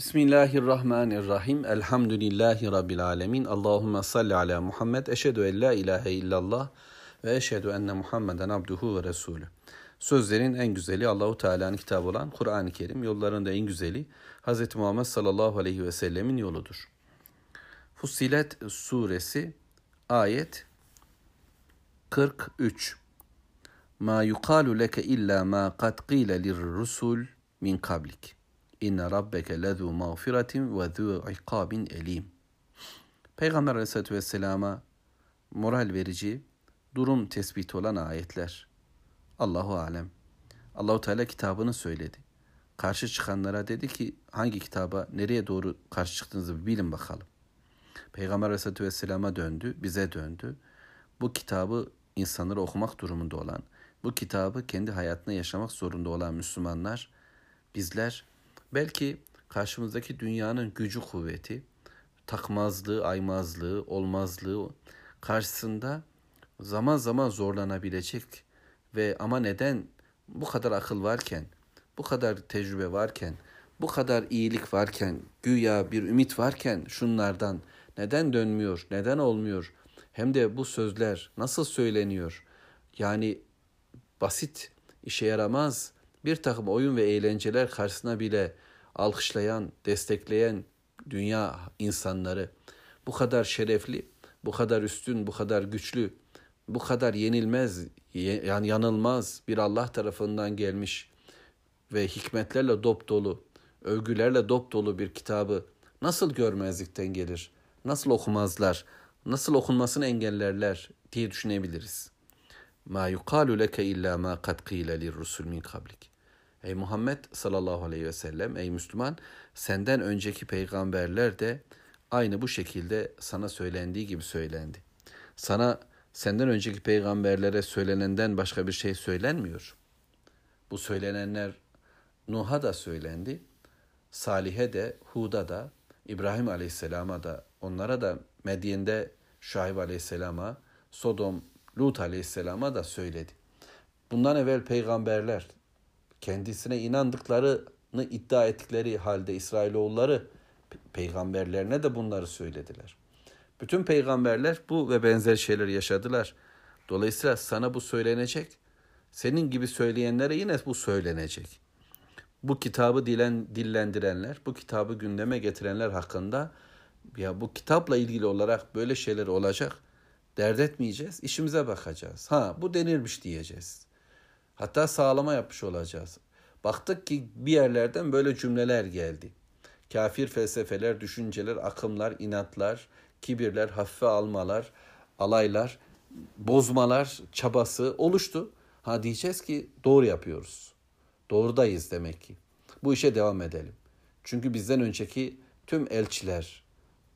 Bismillahirrahmanirrahim. Elhamdülillahi Rabbil alemin. Allahümme salli ala Muhammed. Eşhedü en la ilahe illallah ve eşhedü enne Muhammeden abduhu ve resulü. Sözlerin en güzeli Allahu Teala'nın kitabı olan Kur'an-ı Kerim. Yolların da en güzeli Hz. Muhammed sallallahu aleyhi ve sellemin yoludur. Fussilet suresi ayet 43. Ma yuqalu leke illa ma kad qile lirrusul min kablik. İnne rabbeke lezu mağfiretin ve zu ikabin elim. Peygamber aleyhissalatü vesselama moral verici, durum tespiti olan ayetler. Allahu alem. Allahu Teala kitabını söyledi. Karşı çıkanlara dedi ki hangi kitaba nereye doğru karşı çıktığınızı bilin bakalım. Peygamber aleyhissalatü vesselama döndü, bize döndü. Bu kitabı insanları okumak durumunda olan, bu kitabı kendi hayatına yaşamak zorunda olan Müslümanlar, bizler Belki karşımızdaki dünyanın gücü kuvveti, takmazlığı, aymazlığı, olmazlığı karşısında zaman zaman zorlanabilecek ve ama neden bu kadar akıl varken, bu kadar tecrübe varken, bu kadar iyilik varken, güya bir ümit varken şunlardan neden dönmüyor, neden olmuyor? Hem de bu sözler nasıl söyleniyor? Yani basit, işe yaramaz, bir takım oyun ve eğlenceler karşısına bile alkışlayan, destekleyen dünya insanları bu kadar şerefli, bu kadar üstün, bu kadar güçlü, bu kadar yenilmez, yani yanılmaz bir Allah tarafından gelmiş ve hikmetlerle dop dolu, övgülerle dop dolu bir kitabı nasıl görmezlikten gelir? Nasıl okumazlar? Nasıl okunmasını engellerler diye düşünebiliriz. Ma yuqalu leke illa ma kad qila lirrusul min kablik. Ey Muhammed sallallahu aleyhi ve sellem, ey Müslüman, senden önceki peygamberler de aynı bu şekilde sana söylendiği gibi söylendi. Sana senden önceki peygamberlere söylenenden başka bir şey söylenmiyor. Bu söylenenler Nuh'a da söylendi, Salih'e de, Hud'a da, İbrahim aleyhisselama da, onlara da Medyen'de Şuayb aleyhisselama, Sodom, Lut aleyhisselama da söyledi. Bundan evvel peygamberler kendisine inandıklarını iddia ettikleri halde İsrailoğulları peygamberlerine de bunları söylediler. Bütün peygamberler bu ve benzer şeyler yaşadılar. Dolayısıyla sana bu söylenecek. Senin gibi söyleyenlere yine bu söylenecek. Bu kitabı dilen, dillendirenler, bu kitabı gündeme getirenler hakkında ya bu kitapla ilgili olarak böyle şeyler olacak. Dert etmeyeceğiz, işimize bakacağız. Ha bu denilmiş diyeceğiz. Hatta sağlama yapmış olacağız. Baktık ki bir yerlerden böyle cümleler geldi. Kafir felsefeler, düşünceler, akımlar, inatlar, kibirler, hafife almalar, alaylar, bozmalar çabası oluştu. Ha diyeceğiz ki doğru yapıyoruz. Doğrudayız demek ki. Bu işe devam edelim. Çünkü bizden önceki tüm elçiler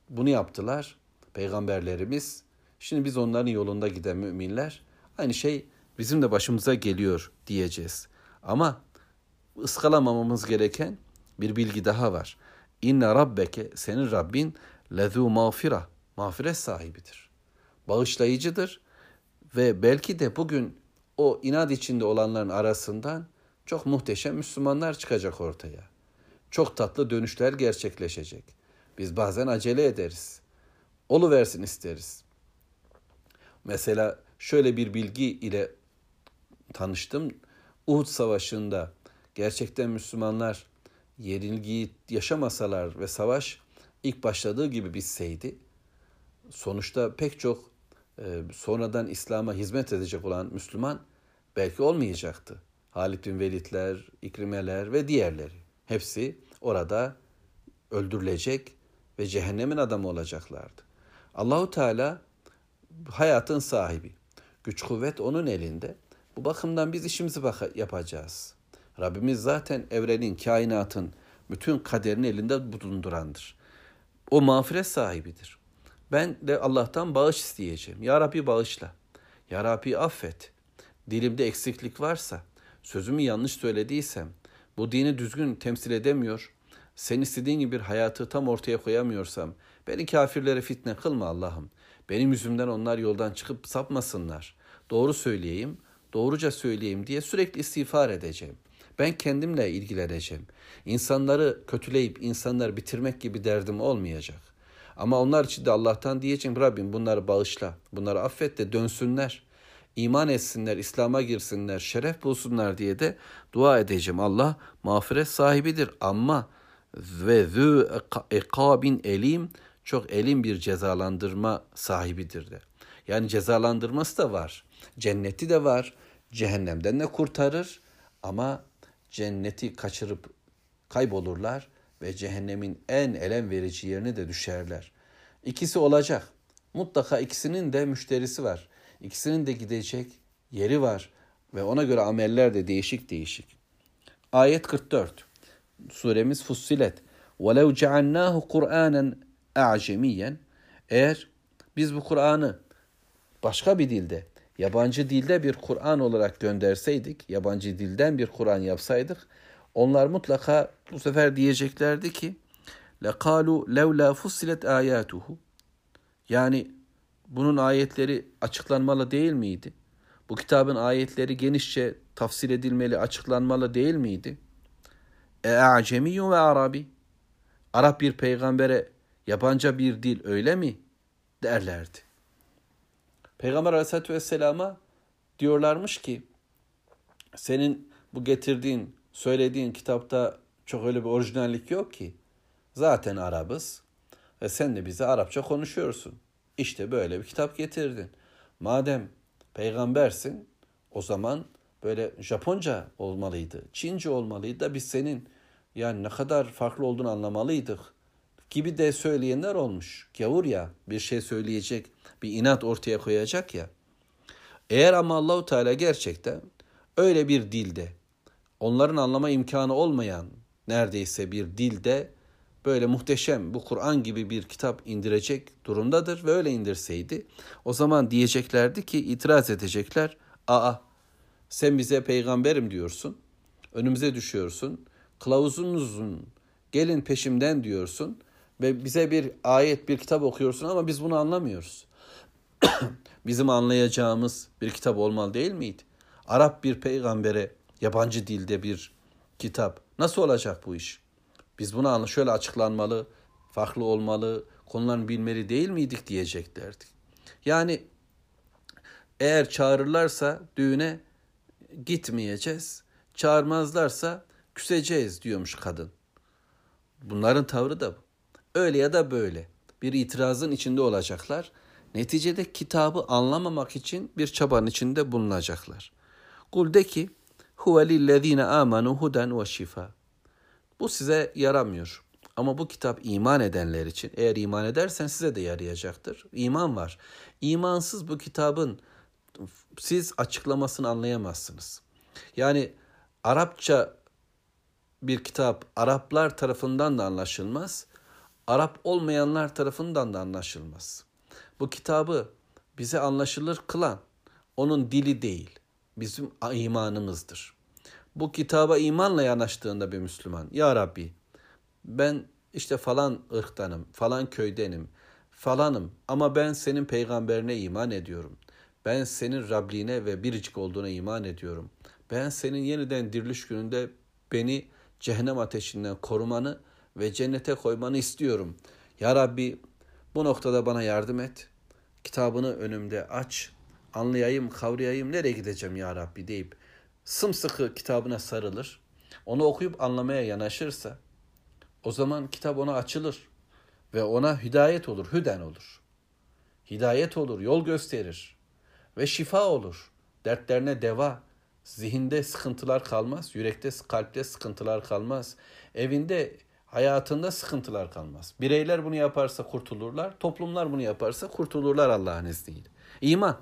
bunu yaptılar. Peygamberlerimiz. Şimdi biz onların yolunda giden müminler. Aynı şey bizim de başımıza geliyor diyeceğiz. Ama ıskalamamamız gereken bir bilgi daha var. İnne rabbeke senin Rabbin lezu mağfira. Mağfiret sahibidir. Bağışlayıcıdır ve belki de bugün o inat içinde olanların arasından çok muhteşem Müslümanlar çıkacak ortaya. Çok tatlı dönüşler gerçekleşecek. Biz bazen acele ederiz. Olu versin isteriz. Mesela şöyle bir bilgi ile tanıştım. Uhud Savaşı'nda gerçekten Müslümanlar yenilgiyi yaşamasalar ve savaş ilk başladığı gibi bitseydi sonuçta pek çok e, sonradan İslam'a hizmet edecek olan Müslüman belki olmayacaktı. Halid bin Velidler, İkrimeler ve diğerleri. Hepsi orada öldürülecek ve cehennemin adamı olacaklardı. Allahu Teala hayatın sahibi. Güç kuvvet onun elinde. Bu bakımdan biz işimizi yapacağız. Rabbimiz zaten evrenin, kainatın bütün kaderini elinde bulundurandır. O mağfiret sahibidir. Ben de Allah'tan bağış isteyeceğim. Ya Rabbi bağışla. Ya Rabbi affet. Dilimde eksiklik varsa, sözümü yanlış söylediysem, bu dini düzgün temsil edemiyor, sen istediğin gibi bir hayatı tam ortaya koyamıyorsam, beni kafirlere fitne kılma Allah'ım. Benim yüzümden onlar yoldan çıkıp sapmasınlar. Doğru söyleyeyim, doğruca söyleyeyim diye sürekli istiğfar edeceğim. Ben kendimle ilgileneceğim. İnsanları kötüleyip insanları bitirmek gibi derdim olmayacak. Ama onlar için de Allah'tan diyeceğim Rabbim bunları bağışla, bunları affet de dönsünler. iman etsinler, İslam'a girsinler, şeref bulsunlar diye de dua edeceğim. Allah mağfiret sahibidir ama ve zü ekabin elim çok elim bir cezalandırma sahibidir de. Yani cezalandırması da var. Cenneti de var Cehennemden de kurtarır ama cenneti kaçırıp kaybolurlar ve cehennemin en elem verici yerine de düşerler. İkisi olacak. Mutlaka ikisinin de müşterisi var. İkisinin de gidecek yeri var ve ona göre ameller de değişik değişik. Ayet 44. Suremiz Fussilet. وَلَوْ جَعَلْنَاهُ قُرْآنًا اَعْجَمِيًّا Eğer biz bu Kur'an'ı başka bir dilde, yabancı dilde bir Kur'an olarak gönderseydik, yabancı dilden bir Kur'an yapsaydık, onlar mutlaka bu sefer diyeceklerdi ki لَقَالُوا لَوْ لَا فُصِّلَتْ آيَاتُهُ Yani bunun ayetleri açıklanmalı değil miydi? Bu kitabın ayetleri genişçe tafsir edilmeli, açıklanmalı değil miydi? E ve Arabi. Arap bir peygambere yabancı bir dil öyle mi derlerdi. Peygamber Aleyhisselatü Vesselam'a diyorlarmış ki senin bu getirdiğin, söylediğin kitapta çok öyle bir orijinallik yok ki. Zaten Arabız ve sen de bize Arapça konuşuyorsun. İşte böyle bir kitap getirdin. Madem peygambersin o zaman böyle Japonca olmalıydı, Çince olmalıydı da biz senin yani ne kadar farklı olduğunu anlamalıydık gibi de söyleyenler olmuş. Gavur ya bir şey söyleyecek, bir inat ortaya koyacak ya. Eğer ama Allahu Teala gerçekten öyle bir dilde onların anlama imkanı olmayan neredeyse bir dilde böyle muhteşem bu Kur'an gibi bir kitap indirecek durumdadır ve öyle indirseydi o zaman diyeceklerdi ki itiraz edecekler. Aa sen bize peygamberim diyorsun. Önümüze düşüyorsun. Kılavuzunuzun gelin peşimden diyorsun ve bize bir ayet, bir kitap okuyorsun ama biz bunu anlamıyoruz. Bizim anlayacağımız bir kitap olmalı değil miydi? Arap bir peygambere yabancı dilde bir kitap. Nasıl olacak bu iş? Biz bunu şöyle açıklanmalı, farklı olmalı, konularını bilmeli değil miydik diyeceklerdi. Yani eğer çağırırlarsa düğüne gitmeyeceğiz. Çağırmazlarsa küseceğiz diyormuş kadın. Bunların tavrı da bu. Öyle ya da böyle bir itirazın içinde olacaklar. Neticede kitabı anlamamak için bir çabanın içinde bulunacaklar. Kul de ki huve lillezine amanu huden ve şifa. Bu size yaramıyor. Ama bu kitap iman edenler için eğer iman edersen size de yarayacaktır. İman var. İmansız bu kitabın siz açıklamasını anlayamazsınız. Yani Arapça bir kitap Araplar tarafından da anlaşılmaz. Arap olmayanlar tarafından da anlaşılmaz. Bu kitabı bize anlaşılır kılan onun dili değil, bizim imanımızdır. Bu kitaba imanla yanaştığında bir Müslüman, Ya Rabbi ben işte falan ırktanım, falan köydenim, falanım ama ben senin peygamberine iman ediyorum. Ben senin Rabliğine ve biricik olduğuna iman ediyorum. Ben senin yeniden diriliş gününde beni cehennem ateşinden korumanı ve cennete koymanı istiyorum. Ya Rabbi bu noktada bana yardım et. Kitabını önümde aç. Anlayayım, kavrayayım, nereye gideceğim ya Rabbi deyip sımsıkı kitabına sarılır. Onu okuyup anlamaya yanaşırsa o zaman kitap ona açılır ve ona hidayet olur, hüden olur. Hidayet olur, yol gösterir ve şifa olur. Dertlerine deva, zihinde sıkıntılar kalmaz, yürekte, kalpte sıkıntılar kalmaz. Evinde hayatında sıkıntılar kalmaz. Bireyler bunu yaparsa kurtulurlar, toplumlar bunu yaparsa kurtulurlar Allah'ın izniyle. İman.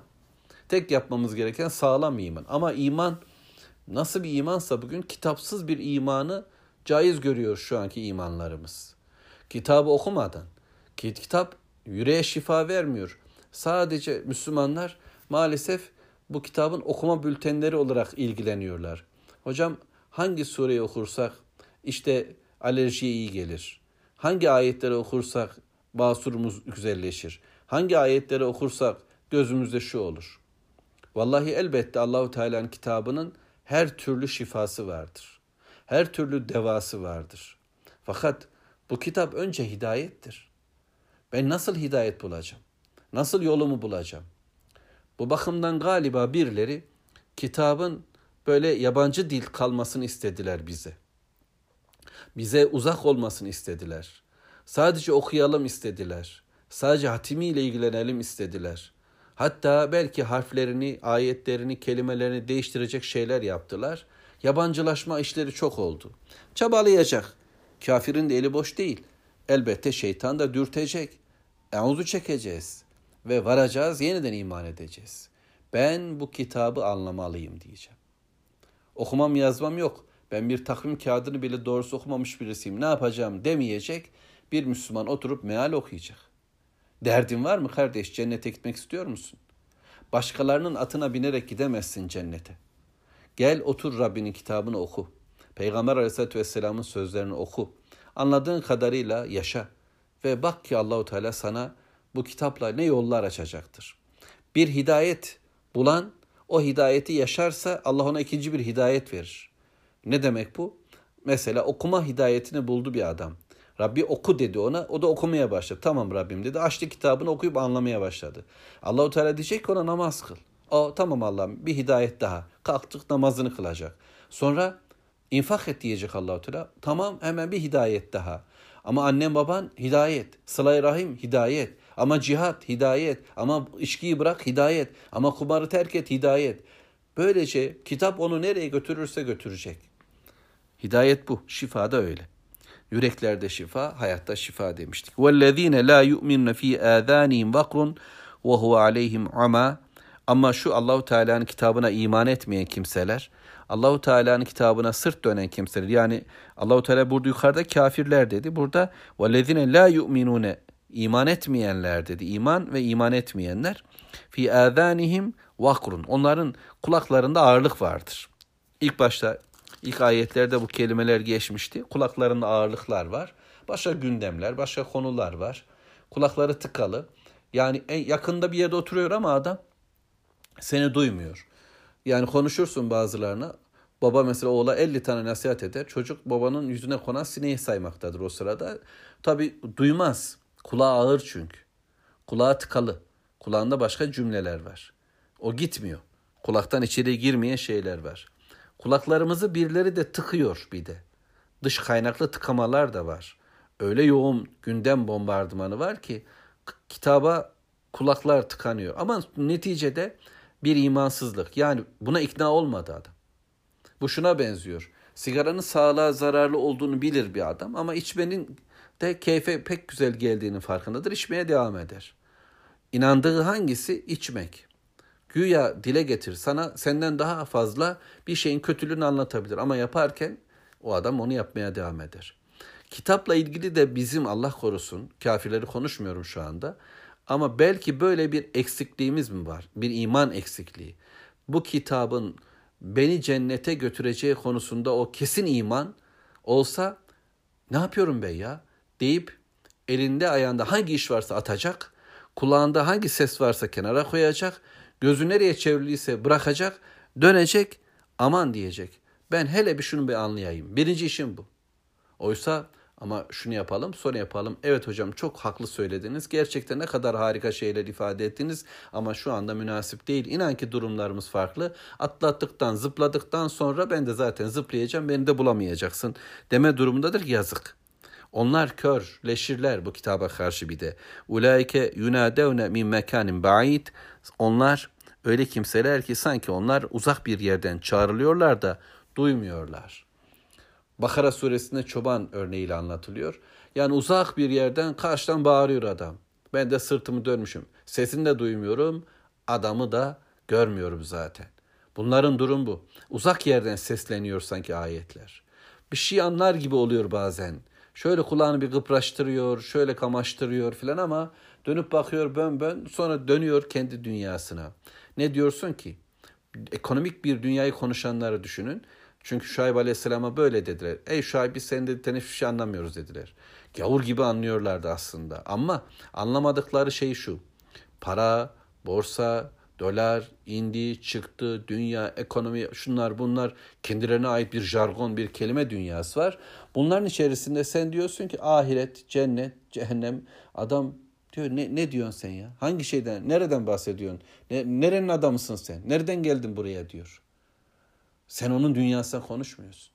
Tek yapmamız gereken sağlam iman. Ama iman nasıl bir imansa bugün kitapsız bir imanı caiz görüyor şu anki imanlarımız. Kitabı okumadan, kitap yüreğe şifa vermiyor. Sadece Müslümanlar maalesef bu kitabın okuma bültenleri olarak ilgileniyorlar. Hocam hangi sureyi okursak işte alerjiye iyi gelir. Hangi ayetleri okursak basurumuz güzelleşir. Hangi ayetleri okursak gözümüzde şu olur. Vallahi elbette Allahu Teala'nın kitabının her türlü şifası vardır. Her türlü devası vardır. Fakat bu kitap önce hidayettir. Ben nasıl hidayet bulacağım? Nasıl yolumu bulacağım? Bu bakımdan galiba birileri kitabın böyle yabancı dil kalmasını istediler bize. Bize uzak olmasını istediler. Sadece okuyalım istediler. Sadece hatimiyle ilgilenelim istediler. Hatta belki harflerini, ayetlerini, kelimelerini değiştirecek şeyler yaptılar. Yabancılaşma işleri çok oldu. Çabalayacak. Kafirin de eli boş değil. Elbette şeytan da dürtecek. Euzu çekeceğiz ve varacağız, yeniden iman edeceğiz. Ben bu kitabı anlamalıyım diyeceğim. Okumam yazmam yok. Ben bir takvim kağıdını bile doğrusu okumamış birisiyim. Ne yapacağım demeyecek. Bir Müslüman oturup meal okuyacak. Derdin var mı kardeş? Cennete gitmek istiyor musun? Başkalarının atına binerek gidemezsin cennete. Gel otur Rabbinin kitabını oku. Peygamber Aleyhisselatü Vesselam'ın sözlerini oku. Anladığın kadarıyla yaşa. Ve bak ki Allahu Teala sana bu kitapla ne yollar açacaktır. Bir hidayet bulan o hidayeti yaşarsa Allah ona ikinci bir hidayet verir. Ne demek bu? Mesela okuma hidayetini buldu bir adam. Rabbi oku dedi ona. O da okumaya başladı. Tamam Rabbim dedi. Açtı kitabını okuyup anlamaya başladı. Allahu Teala diyecek ki ona namaz kıl. O tamam Allah'ım bir hidayet daha. Kalktık namazını kılacak. Sonra infak et diyecek Allahu Teala. Tamam hemen bir hidayet daha. Ama annem baban hidayet. Sıla-i Rahim hidayet. Ama cihat hidayet. Ama içkiyi bırak hidayet. Ama kumarı terk et hidayet. Böylece kitap onu nereye götürürse götürecek. Hidayet bu. Şifa da öyle. Yüreklerde şifa, hayatta şifa demiştik. وَالَّذ۪ينَ لَا يُؤْمِنَّ ف۪ي آذَانِهِمْ وَقْرٌ وَهُوَ عَلَيْهِمْ عَمَى Ama şu Allahu Teala'nın kitabına iman etmeyen kimseler, Allahu Teala'nın kitabına sırt dönen kimseler yani Allahu Teala burada yukarıda kafirler dedi. Burada وَالَّذ۪ينَ لَا يُؤْمِنُونَ iman etmeyenler dedi. İman ve iman etmeyenler fi azanihim vakrun. Onların kulaklarında ağırlık vardır. İlk başta ilk ayetlerde bu kelimeler geçmişti. Kulaklarında ağırlıklar var. Başka gündemler, başka konular var. Kulakları tıkalı. Yani yakında bir yerde oturuyor ama adam seni duymuyor. Yani konuşursun bazılarına. Baba mesela oğula 50 tane nasihat eder. Çocuk babanın yüzüne konan sineği saymaktadır o sırada. Tabi duymaz. Kulağı ağır çünkü. Kulağı tıkalı. Kulağında başka cümleler var. O gitmiyor. Kulaktan içeri girmeyen şeyler var. Kulaklarımızı birileri de tıkıyor bir de. Dış kaynaklı tıkamalar da var. Öyle yoğun gündem bombardımanı var ki kitaba kulaklar tıkanıyor. Ama neticede bir imansızlık. Yani buna ikna olmadı adam. Bu şuna benziyor. Sigaranın sağlığa zararlı olduğunu bilir bir adam ama içmenin de keyfe pek güzel geldiğinin farkındadır. İçmeye devam eder. İnandığı hangisi? İçmek. Güya dile getir. Sana senden daha fazla bir şeyin kötülüğünü anlatabilir. Ama yaparken o adam onu yapmaya devam eder. Kitapla ilgili de bizim Allah korusun, kafirleri konuşmuyorum şu anda. Ama belki böyle bir eksikliğimiz mi var? Bir iman eksikliği. Bu kitabın beni cennete götüreceği konusunda o kesin iman olsa ne yapıyorum ben ya? deyip elinde ayağında hangi iş varsa atacak, kulağında hangi ses varsa kenara koyacak, gözü nereye çevriliyse bırakacak, dönecek, aman diyecek. Ben hele bir şunu bir anlayayım. Birinci işim bu. Oysa ama şunu yapalım sonra yapalım. Evet hocam çok haklı söylediniz. Gerçekten ne kadar harika şeyler ifade ettiniz ama şu anda münasip değil. İnan ki durumlarımız farklı. Atlattıktan, zıpladıktan sonra ben de zaten zıplayacağım. Beni de bulamayacaksın deme durumundadır yazık. Onlar körleşirler bu kitaba karşı bir de. Ulaike yunadevne min mekanin ba'id. Onlar öyle kimseler ki sanki onlar uzak bir yerden çağrılıyorlar da duymuyorlar. Bakara suresinde çoban örneğiyle anlatılıyor. Yani uzak bir yerden karşıdan bağırıyor adam. Ben de sırtımı dönmüşüm. Sesini de duymuyorum, adamı da görmüyorum zaten. Bunların durum bu. Uzak yerden sesleniyor sanki ayetler. Bir şey anlar gibi oluyor bazen. Şöyle kulağını bir kıpraştırıyor, şöyle kamaştırıyor filan ama dönüp bakıyor bön bön sonra dönüyor kendi dünyasına. Ne diyorsun ki? Ekonomik bir dünyayı konuşanları düşünün. Çünkü Şuayb Aleyhisselam'a böyle dediler. Ey Şuayb biz senin dediklerini hiçbir şey anlamıyoruz dediler. Gavur gibi anlıyorlardı aslında. Ama anlamadıkları şey şu. Para, borsa, Dolar indi, çıktı, dünya, ekonomi, şunlar bunlar kendilerine ait bir jargon, bir kelime dünyası var. Bunların içerisinde sen diyorsun ki ahiret, cennet, cehennem. Adam diyor ne, ne diyorsun sen ya? Hangi şeyden, nereden bahsediyorsun? Ne, nerenin adamısın sen? Nereden geldin buraya diyor. Sen onun dünyasından konuşmuyorsun.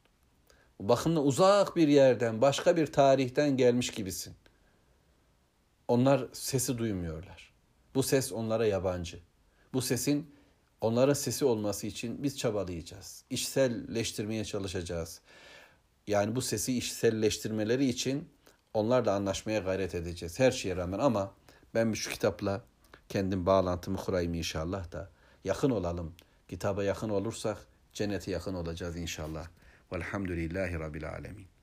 Bu bakımdan uzak bir yerden, başka bir tarihten gelmiş gibisin. Onlar sesi duymuyorlar. Bu ses onlara yabancı. Bu sesin onlara sesi olması için biz çabalayacağız. İşselleştirmeye çalışacağız. Yani bu sesi işselleştirmeleri için onlarla anlaşmaya gayret edeceğiz. Her şeye rağmen ama ben şu kitapla kendim bağlantımı kurayım inşallah da yakın olalım. Kitaba yakın olursak cennete yakın olacağız inşallah. Velhamdülillahi Rabbil Alemin.